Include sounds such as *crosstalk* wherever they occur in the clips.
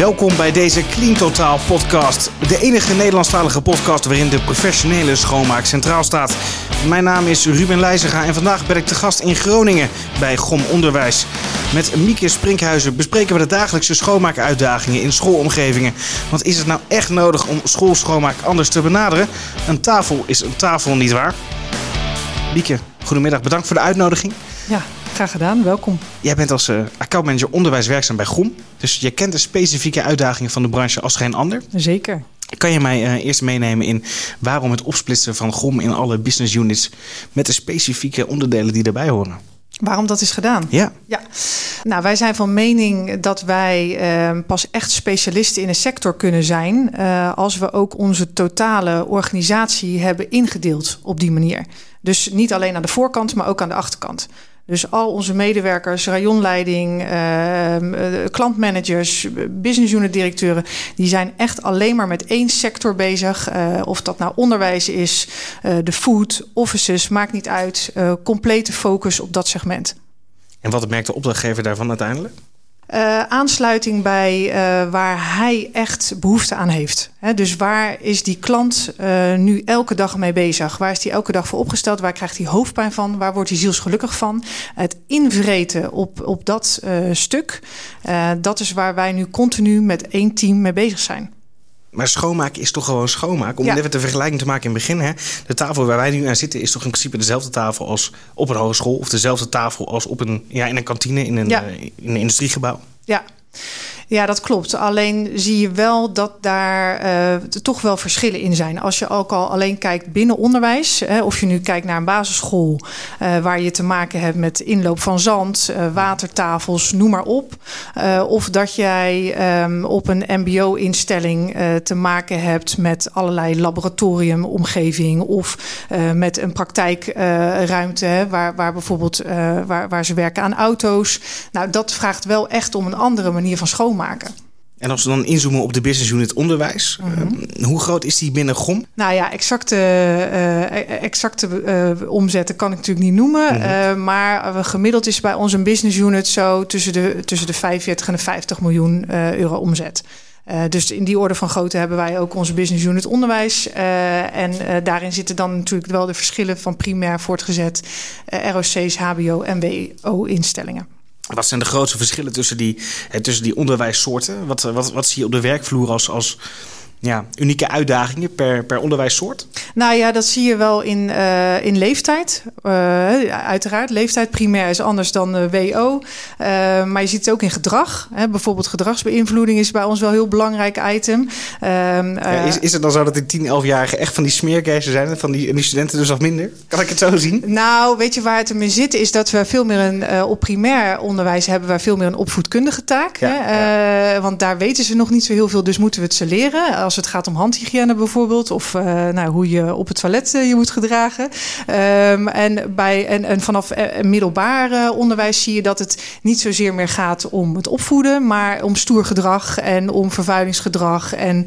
Welkom bij deze Clean Totaal podcast. De enige Nederlandstalige podcast waarin de professionele schoonmaak centraal staat. Mijn naam is Ruben Leijzega en vandaag ben ik te gast in Groningen bij GOM Onderwijs. Met Mieke Sprinkhuizen bespreken we de dagelijkse schoonmaakuitdagingen in schoolomgevingen. Want is het nou echt nodig om schoolschoonmaak anders te benaderen? Een tafel is een tafel, nietwaar? Mieke, goedemiddag. Bedankt voor de uitnodiging. Ja, graag gedaan. Welkom. Jij bent als uh, accountmanager onderwijs werkzaam bij GOM. Dus je kent de specifieke uitdagingen van de branche als geen ander. Zeker. Kan je mij uh, eerst meenemen in waarom het opsplitsen van GOM in alle business units met de specifieke onderdelen die daarbij horen? Waarom dat is gedaan? Ja. ja. Nou, wij zijn van mening dat wij uh, pas echt specialisten in een sector kunnen zijn uh, als we ook onze totale organisatie hebben ingedeeld op die manier. Dus niet alleen aan de voorkant, maar ook aan de achterkant. Dus al onze medewerkers, rayonleiding, uh, klantmanagers, business unit directeuren, die zijn echt alleen maar met één sector bezig. Uh, of dat nou onderwijs is, uh, de food, offices, maakt niet uit. complete focus op dat segment. En wat merkt de opdrachtgever daarvan uiteindelijk? Uh, aansluiting bij uh, waar hij echt behoefte aan heeft. He, dus waar is die klant uh, nu elke dag mee bezig? Waar is hij elke dag voor opgesteld? Waar krijgt hij hoofdpijn van? Waar wordt hij zielsgelukkig van? Het invreten op, op dat stuk, dat is waar wij nu continu met één team mee bezig zijn. Maar schoonmaken is toch gewoon schoonmaken? Om ja. even de vergelijking te maken in het begin. Hè? De tafel waar wij nu aan zitten is toch in principe dezelfde tafel als op een hogeschool. Of dezelfde tafel als op een, ja, in een kantine in een, ja. uh, in een industriegebouw. Ja. Ja, dat klopt. Alleen zie je wel dat daar uh, toch wel verschillen in zijn. Als je ook al alleen kijkt binnen onderwijs, hè, of je nu kijkt naar een basisschool uh, waar je te maken hebt met inloop van zand, uh, watertafels, noem maar op. of dat jij um, op een MBO-instelling te maken hebt met allerlei laboratoriumomgeving of met een praktijkruimte waar, waar bijvoorbeeld waar, waar ze werken aan auto's. Nou, dat vraagt wel echt om een andere manier van schoonmaken. En als we dan inzoomen op de business unit onderwijs, mm -hmm. uh, hoe groot is die binnen GOM? Nou ja, exacte, uh, exacte uh, omzetten kan ik natuurlijk niet noemen. Mm -hmm. maar gemiddeld is bij ons een business unit zo tussen de, tussen de 45 en de 50 miljoen euro omzet. Uh, dus in die orde van grootte hebben wij ook onze business unit onderwijs. Uh, en uh, daarin zitten dan natuurlijk wel de verschillen van primair, voortgezet, ROC's, HBO en WO-instellingen. Wat zijn de grootste verschillen tussen die, tussen die onderwijssoorten? Wat, wat, wat zie je op de werkvloer als, als ja, unieke uitdagingen per, per onderwijssoort? Nou ja, dat zie je wel in, uh, in leeftijd. Uh, uiteraard, leeftijd primair is anders dan uh, WO. maar je ziet het ook in gedrag. Hè. Bijvoorbeeld gedragsbeïnvloeding is bij ons wel een heel belangrijk item. ja, is, is het dan zo dat die 10, 11-jarigen echt van die smeerkezen zijn... en van die, en die studenten dus wat minder? Kan ik het zo zien? Nou, weet je waar het in zit? Is dat we veel meer een, op primair onderwijs hebben... we veel meer een opvoedkundige taak. Ja, hè? Ja. want daar weten ze nog niet zo heel veel, dus moeten we het ze leren als het gaat om handhygiëne bijvoorbeeld, of nou, hoe je op het toilet uh, je moet gedragen. Um, en, bij, en, en vanaf uh, middelbaar onderwijs zie je dat het niet zozeer meer gaat om het opvoeden, maar om stoer gedrag en om vervuilingsgedrag en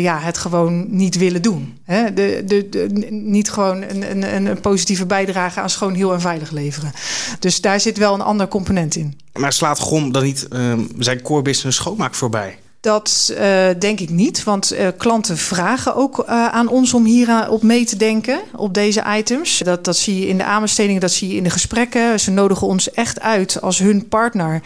ja, het gewoon niet willen doen. Hè? De, de, niet gewoon een, een, een positieve bijdrage aan schoon, heel en veilig leveren. Dus daar zit wel een ander component in. Maar slaat GOM dan niet zijn core business schoonmaak voorbij? Dat uh, denk ik niet, want uh, klanten vragen ook uh, aan ons om hier op mee te denken, op deze items. Dat, dat zie je in de aanbestedingen, dat zie je in de gesprekken. Ze nodigen ons echt uit als hun partner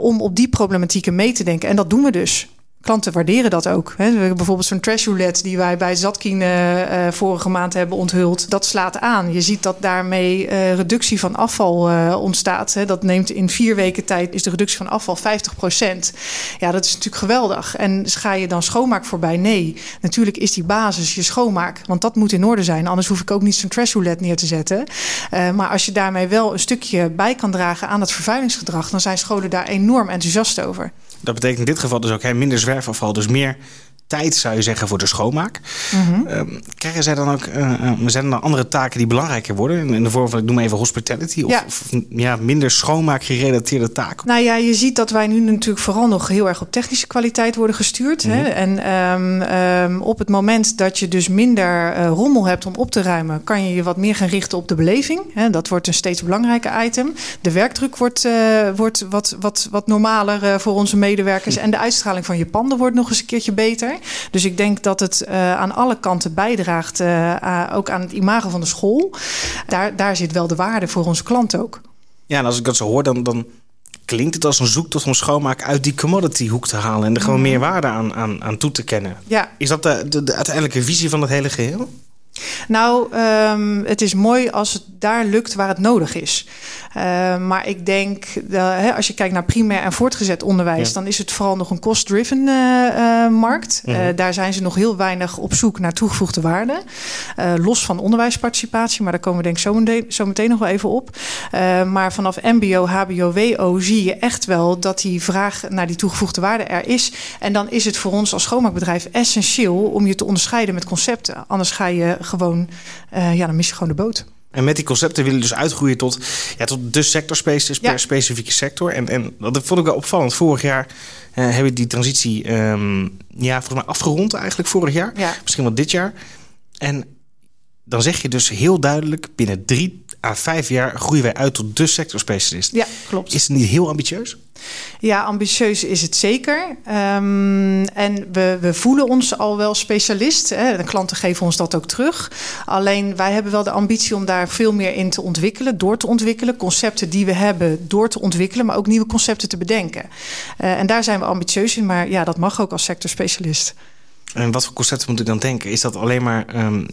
om op die problematieken mee te denken. En dat doen we dus klanten waarderen dat ook. We hebben bijvoorbeeld zo'n trash die wij bij Zatkin uh, vorige maand hebben onthuld. Dat slaat aan. Je ziet dat daarmee uh, reductie van afval uh, ontstaat. Dat neemt in vier weken tijd is de reductie van afval 50 procent. Ja, dat is natuurlijk geweldig. En ga je dan schoonmaak voorbij? Nee. Natuurlijk is die basis je schoonmaak. Want dat moet in orde zijn. Anders hoef ik ook niet zo'n trash neer te zetten. maar als je daarmee wel een stukje bij kan dragen aan het vervuilingsgedrag... dan zijn scholen daar enorm enthousiast over. Dat betekent in dit geval dus ook hè, minder zwerfafval, dus meer tijd, zou je zeggen, voor de schoonmaak. Mm krijgen zij dan ook, uh, zijn er dan andere taken die belangrijker worden? In de vorm van, ik noem even hospitality, of ja, of, ja minder schoonmaak gerelateerde taken? Nou ja, je ziet dat wij nu natuurlijk vooral nog heel erg op technische kwaliteit worden gestuurd. hè? Mhm. En um, um, op het moment dat je dus minder uh, rommel hebt om op te ruimen, kan je je wat meer gaan richten op de beleving. Hè? Dat wordt een steeds belangrijker item. De werkdruk wordt, uh, wordt wat, wat, wat normaler voor onze medewerkers. En de uitstraling van je panden wordt nog eens een keertje beter. Dus ik denk dat het aan alle kanten bijdraagt, ook aan het imago van de school. Daar, daar zit wel de waarde voor onze klant ook. Ja, en als ik dat zo hoor, dan, dan klinkt het als een zoektocht om schoonmaak uit die commodity hoek te halen en er gewoon mhm. meer waarde aan, aan, aan toe te kennen. Ja. Is dat de, de, de uiteindelijke visie van het hele geheel? Nou, um, het is mooi als het daar lukt waar het nodig is. Uh, maar ik denk, dat, hè, als je kijkt naar primair en voortgezet onderwijs, dan is het vooral nog een cost-driven uh, uh, markt. Mm daar zijn ze nog heel weinig op zoek naar toegevoegde waarde. los van onderwijsparticipatie, maar daar komen we denk ik zo meteen, zo meteen nog wel even op. maar vanaf MBO, HBO, WO zie je echt wel dat die vraag naar die toegevoegde waarde er is. En dan is het voor ons als schoonmaakbedrijf essentieel om je te onderscheiden met concepten. Anders ga je gewoon, uh, ja, dan mis je gewoon de boot. En met die concepten willen dus uitgroeien tot, ja, tot de sectorspace per specifieke sector. En, en dat vond ik wel opvallend. Vorig jaar uh, hebben we die transitie um, ja, volgens mij afgerond eigenlijk vorig jaar. Ja. Misschien wel dit jaar. En dan zeg je dus heel duidelijk: binnen drie à vijf jaar groeien wij uit tot de sectorspecialist. Ja, klopt. Is het niet heel ambitieus? Ja, ambitieus is het zeker. Um, en we, we voelen ons al wel specialist. Hè. De klanten geven ons dat ook terug. Alleen wij hebben wel de ambitie om daar veel meer in te ontwikkelen, door te ontwikkelen. Concepten die we hebben door te ontwikkelen, maar ook nieuwe concepten te bedenken. Uh, en daar zijn we ambitieus in, maar ja, dat mag ook als sectorspecialist. En wat voor concepten moet ik dan denken? Is dat alleen maar. Um,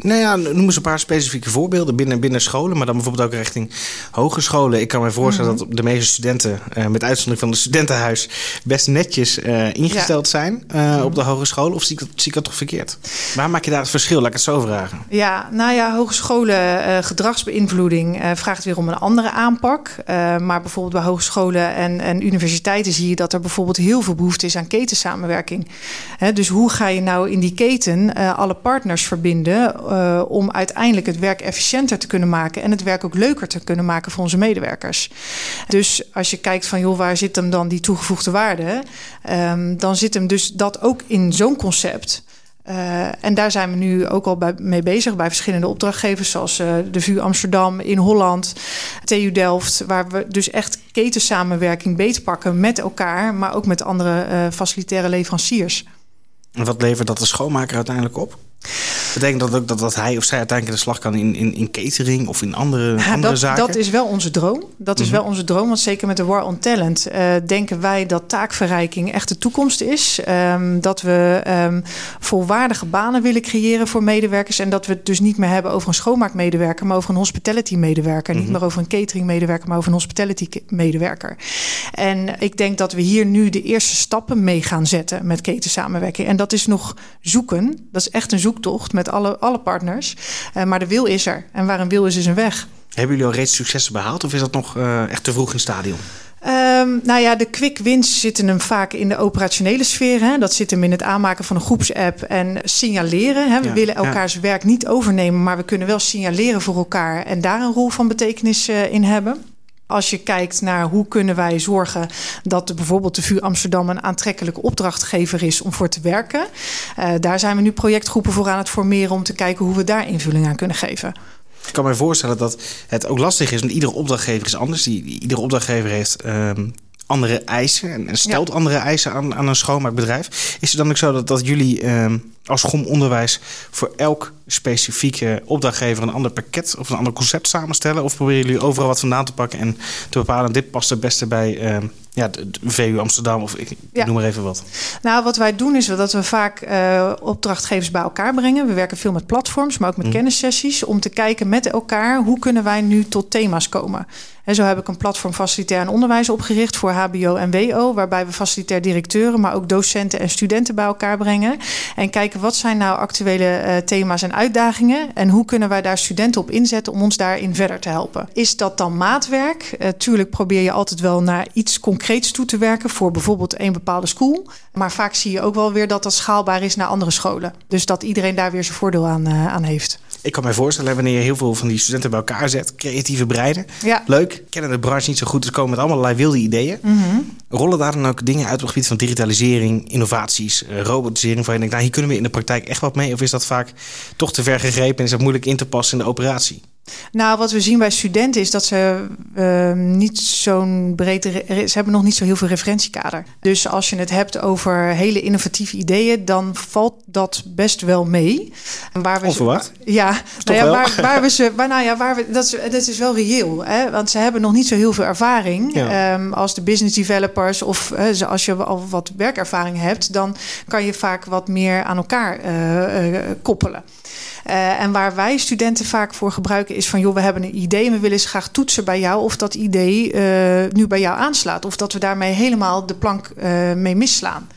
nou ja, noem eens een paar specifieke voorbeelden binnen, binnen scholen, maar dan bijvoorbeeld ook richting hogescholen. Ik kan me voorstellen mhm. dat de meeste studenten, uh, met uitzondering van het studentenhuis, best netjes uh, ingesteld zijn uh, op de hogescholen. Of zie ik, dat, zie ik dat toch verkeerd? Waar maak je daar het verschil? Laat ik het zo vragen. Ja, nou ja, hogescholen, gedragsbeïnvloeding vraagt weer om een andere aanpak. maar bijvoorbeeld bij hogescholen en, en universiteiten zie je dat er bijvoorbeeld heel veel behoefte is aan ketensamenwerking. He, dus hoe ga je nou in die keten uh, alle partners verbinden uh, om uiteindelijk het werk efficiënter te kunnen maken en het werk ook leuker te kunnen maken voor onze medewerkers. Dus als je kijkt van joh, waar zit hem dan die toegevoegde waarde? Um, dan zit hem dus dat ook in zo'n concept. Uh, en daar zijn we nu ook al bij, mee bezig bij verschillende opdrachtgevers, zoals de VU Amsterdam in Holland, TU Delft, waar we dus echt ketensamenwerking beter pakken met elkaar, maar ook met andere facilitaire leveranciers. En wat levert dat de schoonmaker uiteindelijk op? Betekent dat ook dat, dat hij of zij uiteindelijk de slag kan in, in, in catering of in andere, ja, andere dat, zaken? Dat is wel onze droom. Dat is mhm. wel onze droom. Want zeker met de War on Talent uh, denken wij dat taakverrijking echt de toekomst is. Um, dat we um, volwaardige banen willen creëren voor medewerkers. En dat we het dus niet meer hebben over een schoonmaakmedewerker, maar over een hospitality medewerker. Niet mhm. meer over een catering medewerker, maar over een hospitality medewerker. En ik denk dat we hier nu de eerste stappen mee gaan zetten met ketensamenwerking. En dat is nog zoeken. Dat is echt een zoektocht met alle, alle partners. Uh, maar de wil is er. En waar een wil is, is een weg. Hebben jullie al reeds successen behaald? Of is dat nog uh, echt te vroeg in het stadion? Um, nou ja, de quick wins zitten hem vaak in de operationele sfeer. Hè. Dat zit hem in het aanmaken van een groepsapp en signaleren. Hè. We ja, willen elkaars ja. werk niet overnemen, maar we kunnen wel signaleren voor elkaar en daar een rol van betekenis uh, in hebben. Als je kijkt naar hoe kunnen wij zorgen dat bijvoorbeeld de VU Amsterdam een aantrekkelijke opdrachtgever is om voor te werken. Uh, daar zijn we nu projectgroepen voor aan het formeren om te kijken hoe we daar invulling aan kunnen geven. Ik kan me voorstellen dat het ook lastig is, want iedere opdrachtgever is anders. Iedere opdrachtgever heeft um, andere eisen en, stelt ja. andere eisen aan, aan een schoonmaakbedrijf. Is het dan ook zo dat, dat jullie um, als GOM Onderwijs voor elk specifieke opdrachtgever een ander pakket of een ander concept samenstellen? Of proberen jullie overal wat vandaan te pakken en te bepalen dit past het beste bij uh, ja, de, de VU Amsterdam of ik ja. noem maar even wat? Nou, wat wij doen is dat we vaak uh, opdrachtgevers bij elkaar brengen. We werken veel met platforms, maar ook met mm. kennissessies om te kijken met elkaar hoe kunnen wij nu tot thema's komen. En zo heb ik een platform facilitair en onderwijs opgericht voor HBO en WO, waarbij we facilitair directeuren, maar ook docenten en studenten bij elkaar brengen. En kijken wat zijn nou actuele uh, thema's en uitdagingen en hoe kunnen wij daar studenten op inzetten om ons daarin verder te helpen. Is dat dan maatwerk? Uh, tuurlijk probeer je altijd wel naar iets concreets toe te werken voor bijvoorbeeld een bepaalde school. Maar vaak zie je ook wel weer dat dat schaalbaar is naar andere scholen. Dus dat iedereen daar weer zijn voordeel aan, uh, aan heeft. Ik kan mij voorstellen, wanneer je heel veel van die studenten bij elkaar zet, creatieve breinen. Ja. Leuk, kennen de branche niet zo goed, dus komen met allerlei wilde ideeën. Mm -hmm. Rollen daar dan ook dingen uit op het gebied van digitalisering, innovaties, uh, robotisering, van je denkt, nou hier kunnen we in de praktijk echt wat mee? Of is dat vaak toch te ver gegrepen en is dat moeilijk in te passen in de operatie? Nou, wat we zien bij studenten is dat ze uh, niet zo'n breed. Ze hebben nog niet zo heel veel referentiekader. Dus als je het hebt over hele innovatieve ideeën, dan valt dat best wel mee. Waar we ja, nou ja waar, waar, we ze. Waar, nou ja, waar we, dat, is, dat is wel reëel. Hè? Want ze hebben nog niet zo heel veel ervaring. Ja. Um, als de business developers of uh, als je al wat werkervaring hebt, dan kan je vaak wat meer aan elkaar uh, koppelen. Uh, en waar wij studenten vaak voor gebruiken is van... joh, we hebben een idee en we willen eens graag toetsen bij jou... of dat idee uh, nu bij jou aanslaat. Of dat we daarmee helemaal de plank uh, mee misslaan.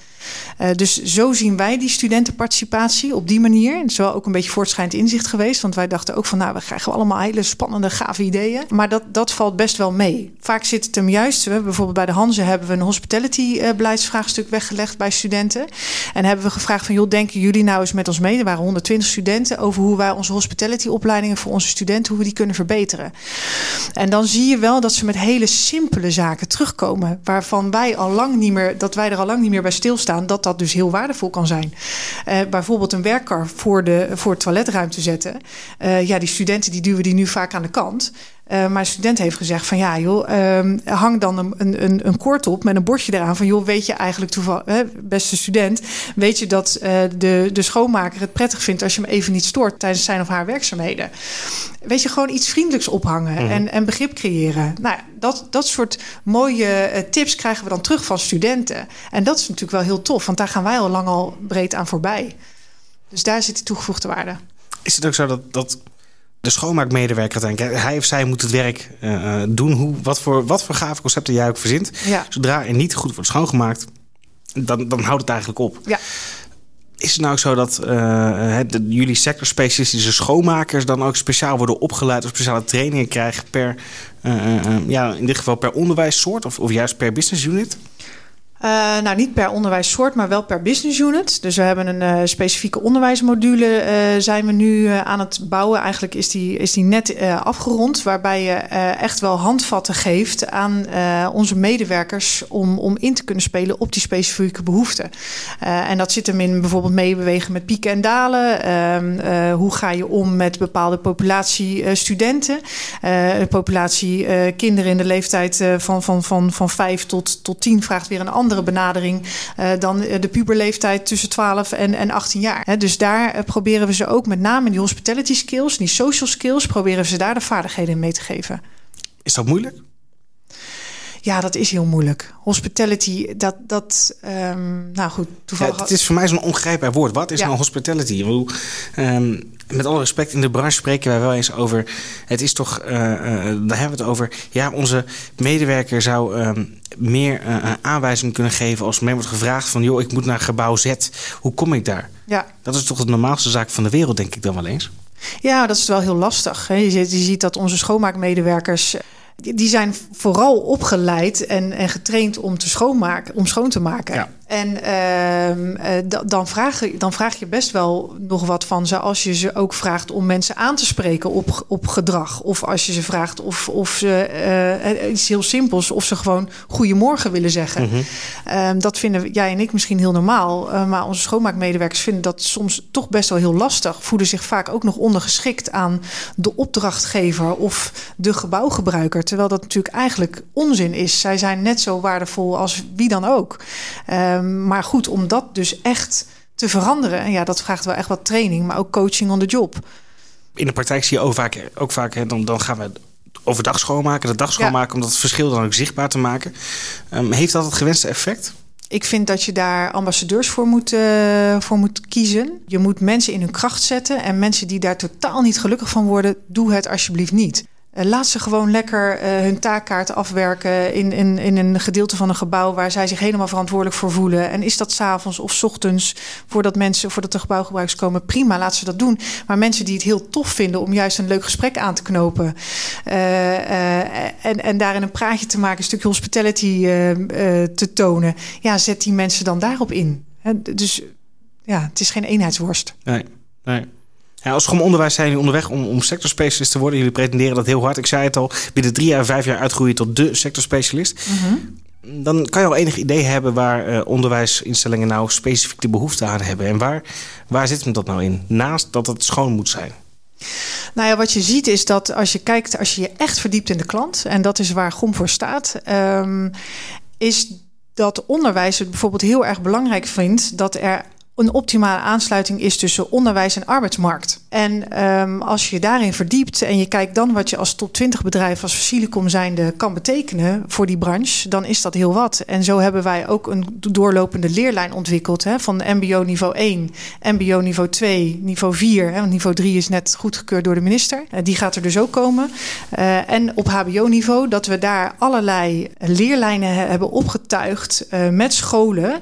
Uh, dus zo zien wij die studentenparticipatie op die manier. Het is wel ook een beetje voortschrijdend inzicht geweest. Want wij dachten ook van, nou, we krijgen allemaal hele spannende, gave ideeën. Maar dat, dat valt best wel mee. Vaak zit het hem juist. We bijvoorbeeld bij de Hanze hebben we een hospitality uh, beleidsvraagstuk weggelegd bij studenten. En hebben we gevraagd van, joh, denken jullie nou eens met ons mee? Er waren 120 studenten over hoe wij onze hospitality opleidingen voor onze studenten, hoe we die kunnen verbeteren. En dan zie je wel dat ze met hele simpele zaken terugkomen. Waarvan wij al lang niet meer, dat wij er al lang niet meer bij stilstaan. Dat dat dus heel waardevol kan zijn. Uh, bijvoorbeeld een werkkar voor, de, voor het toiletruimte zetten. Uh, ja, die studenten die duwen die nu vaak aan de kant. Uh, maar een student heeft gezegd van ja joh, uh, hang dan een, een, een koord op met een bordje eraan van joh, weet je eigenlijk toevallig, hè, beste student, weet je dat uh, de, de schoonmaker het prettig vindt als je hem even niet stoort tijdens zijn of haar werkzaamheden. Weet je, gewoon iets vriendelijks ophangen mm. en, en begrip creëren. Nou, dat, dat soort mooie tips krijgen we dan terug van studenten. En dat is natuurlijk wel heel tof, want daar gaan wij al lang al breed aan voorbij. Dus daar zit die toegevoegde waarde. Is het ook zo dat, dat de schoonmaakmedewerker uiteindelijk, hij of zij moet het werk uh, doen. Hoe, wat, voor, wat voor gave concepten jij ook verzint. Ja. Zodra er niet goed wordt schoongemaakt, dan, dan houdt het eigenlijk op. Ja. Is het nou ook zo dat uh, de, jullie sectorspecialistische schoonmakers dan ook speciaal worden opgeleid of speciale trainingen krijgen per, uh, ja, in dit geval per onderwijssoort of, of juist per business unit? Uh, nou, niet per onderwijssoort, maar wel per business unit. Dus we hebben een uh, specifieke onderwijsmodule uh, zijn we nu aan het bouwen. Eigenlijk is die, is die net afgerond, waarbij je echt wel handvatten geeft aan onze medewerkers om, om in te kunnen spelen op die specifieke behoeften. en dat zit hem in bijvoorbeeld meebewegen met pieken en dalen. Ehm, hoe ga je om met bepaalde populatie studenten? populatie kinderen in de leeftijd van, van, van, van 5 tot, tot 10 vraagt weer een ander benadering uh, dan de puberleeftijd tussen 12 en, en 18 jaar. He, dus daar uh, proberen we ze ook met name die hospitality skills, die social skills, proberen we ze daar de vaardigheden in mee te geven. Is dat moeilijk? Ja, dat is heel moeilijk. Hospitality, dat, dat um, nou goed, toevallig... Ja, het is voor mij zo'n ongrijpbaar woord. Wat is ja. nou hospitality? Bedoel, um, met alle respect, in de branche spreken wij wel eens over... Het is toch, uh, uh, daar hebben we het over... Ja, onze medewerker zou um, meer uh, aanwijzingen kunnen geven... als men wordt gevraagd van... joh, ik moet naar gebouw Z. Hoe kom ik daar? Ja. Dat is toch de normaalste zaak van de wereld, denk ik dan wel eens? Ja, dat is wel heel lastig. Hè? Je, ziet, je ziet dat onze schoonmaakmedewerkers die zijn vooral opgeleid en, en getraind om, te schoonmaken, om schoon te maken. Ja. En uh, dan, vraag, dan vraag je best wel nog wat van ze als je ze ook vraagt om mensen aan te spreken op, op gedrag. Of als je ze vraagt of, of ze uh, iets heel simpels, of ze gewoon goedemorgen willen zeggen. Mm-hmm. Uh, dat vinden jij en ik misschien heel normaal. Maar onze schoonmaakmedewerkers vinden dat soms toch best wel heel lastig. Voelen zich vaak ook nog ondergeschikt aan de opdrachtgever of de gebouwgebruiker. Terwijl dat natuurlijk eigenlijk onzin is. Zij zijn net zo waardevol als wie dan ook. Uh, maar goed, om dat dus echt te veranderen, en ja, dat vraagt wel echt wat training, maar ook coaching on the job. In de praktijk zie je ook vaak, ook vaak hè, dan, dan gaan we overdag schoonmaken, de dag schoonmaken, ja. om dat verschil dan ook zichtbaar te maken. Um, heeft dat het gewenste effect? Ik vind dat je daar ambassadeurs voor moet, uh, voor moet kiezen. Je moet mensen in hun kracht zetten. En mensen die daar totaal niet gelukkig van worden, doe het alsjeblieft niet. Uh, laat ze gewoon lekker uh, hun taakkaart afwerken in, in, in een gedeelte van een gebouw waar zij zich helemaal verantwoordelijk voor voelen. En is dat s'avonds of ochtends voordat mensen, voordat de gebouwgebruikers komen, prima, laat ze dat doen. Maar mensen die het heel tof vinden om juist een leuk gesprek aan te knopen uh, en, en daarin een praatje te maken, een stukje hospitality te tonen, ja, zet die mensen dan daarop in. dus ja, het is geen eenheidsworst. Nee, nee. Ja, als gewoon onderwijs zijn jullie onderweg om, om sectorspecialist te worden. Jullie pretenderen dat heel hard. Ik zei het al, binnen drie jaar, vijf jaar uitgroeien tot de sectorspecialist. Mm Dan kan je al enig idee hebben waar uh, onderwijsinstellingen nou specifiek de behoefte aan hebben. En waar, waar zit hem dat nou in? Naast dat het schoon moet zijn. Nou ja, wat je ziet is dat als je kijkt, als je je echt verdiept in de klant, en dat is waar GOM voor staat, um, is dat onderwijs het bijvoorbeeld heel erg belangrijk vindt dat er een optimale aansluiting is tussen onderwijs en arbeidsmarkt. En um, als je daarin verdiept en je kijkt dan wat je als top 20 bedrijf als Facilicom zijnde kan betekenen voor die branche, dan is dat heel wat. En zo hebben wij ook een doorlopende leerlijn ontwikkeld hè, van MBO niveau 1, MBO niveau 2, niveau 4. Hè, want niveau 3 is net goedgekeurd door de minister. Uh, die gaat er dus ook komen. Uh, en op HBO-niveau dat we daar allerlei leerlijnen hebben opgetuigd uh, met scholen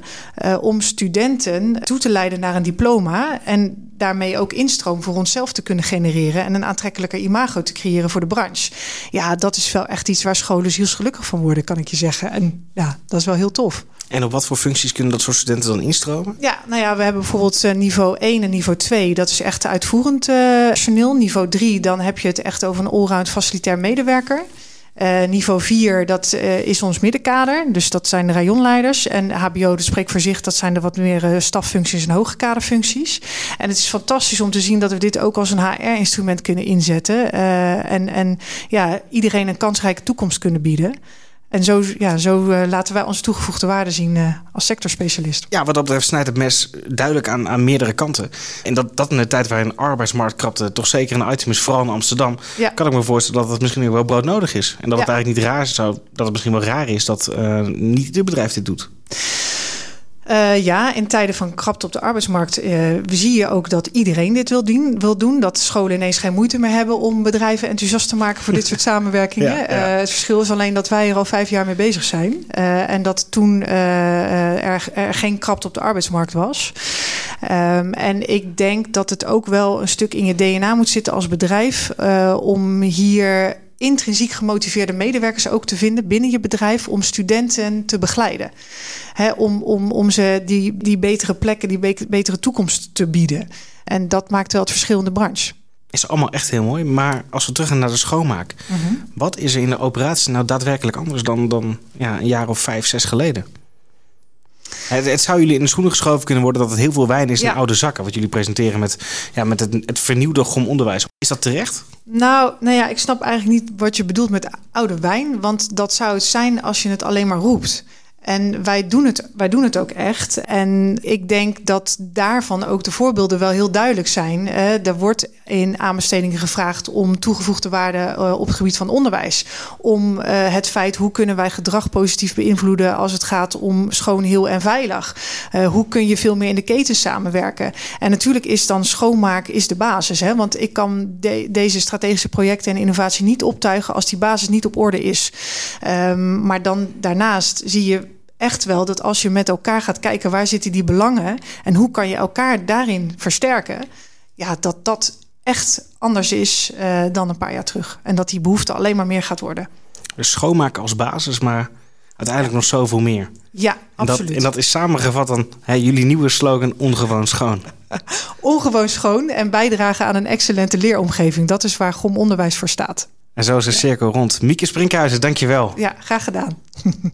om studenten te leiden naar een diploma. En daarmee ook instroom voor onszelf te kunnen genereren en een aantrekkelijker imago te creëren voor de branche. Ja, dat is wel echt iets waar scholen zielsgelukkig van worden, kan ik je zeggen. En ja, dat is wel heel tof. En op wat voor functies kunnen dat soort studenten dan instromen? Ja, nou ja, we hebben bijvoorbeeld eh, niveau 1 en niveau 2. Dat is echt uitvoerend uh, personeel. Niveau 3, dan heb je het echt over een allround facilitair medewerker. Uh, niveau 4, dat uh, is ons middenkader. Dus dat zijn de rayonleiders. En HBO, dat spreekt voor zich, dat zijn de wat meer uh, staffuncties en hoge kaderfuncties. En het is fantastisch om te zien dat we dit ook als een HR-instrument kunnen inzetten. en, en ja, iedereen een kansrijke toekomst kunnen bieden. En zo, ja, zo uh, laten wij onze toegevoegde waarde zien uh, als sectorspecialist. Ja, wat dat betreft snijdt het mes duidelijk aan, aan meerdere kanten. En dat, dat in de tijd waarin arbeidsmarkt krapte toch zeker een item is, vooral in Amsterdam, ja. kan ik me voorstellen dat het misschien wel broodnodig is. En dat ja. het eigenlijk niet raar zou, dat het misschien wel raar is dat uh, niet ieder bedrijf dit doet. Uh, ja, in tijden van krapte op de arbeidsmarkt uh, zie je ook dat iedereen dit wil doen, wil doen. Dat scholen ineens geen moeite meer hebben om bedrijven enthousiast te maken voor dit soort *laughs* samenwerkingen. Ja, ja. Uh, het verschil is alleen dat wij er al vijf jaar mee bezig zijn. en dat toen er, er, geen krapte op de arbeidsmarkt was. Um, en ik denk dat het ook wel een stuk in je DNA moet zitten als bedrijf om hier intrinsiek gemotiveerde medewerkers ook te vinden binnen je bedrijf om studenten te begeleiden. He, om, om, om ze die, die betere plekken, die betere toekomst te bieden. En dat maakt wel het verschil in de branche. Is allemaal echt heel mooi. Maar als we terug gaan naar de schoonmaak. Mm -hmm. Wat is er in de operatie nou daadwerkelijk anders dan, dan ja, een jaar of vijf, zes geleden? Het, het, zou jullie in de schoenen geschoven kunnen worden dat het heel veel wijn is in oude zakken. Wat jullie presenteren met, ja, met het, het vernieuwde GOM-onderwijs. Is dat terecht? Nou, nou ja, ik snap eigenlijk niet wat je bedoelt met oude wijn. Want dat zou het zijn als je het alleen maar roept. En wij doen, het, wij doen het ook echt. En ik denk dat daarvan ook de voorbeelden wel heel duidelijk zijn. Er wordt in aanbestedingen gevraagd om toegevoegde waarde uh, op het gebied van onderwijs. Om uh, het feit hoe kunnen wij gedrag positief beïnvloeden als het gaat om schoon, heel en veilig. hoe kun je veel meer in de keten samenwerken? En natuurlijk is dan schoonmaak is de basis. Hè? Want ik kan de, deze strategische projecten en innovatie niet optuigen als die basis niet op orde is. Um, maar dan daarnaast zie je echt wel dat als je met elkaar gaat kijken waar zitten die belangen en hoe kan je elkaar daarin versterken, ja, dat dat echt anders is uh, dan een paar jaar terug. En dat die behoefte alleen maar meer gaat worden. Dus schoonmaken als basis, maar uiteindelijk nog zoveel meer. Ja, en absoluut. Dat, en dat is samengevat dan hè, jullie nieuwe slogan ongewoon schoon. *laughs* ongewoon schoon en bijdragen aan een excellente leeromgeving. Dat is waar GOM Onderwijs voor staat. En zo is de cirkel rond. Mieke Sprinkhuizen, dankjewel. Ja, graag gedaan. *laughs*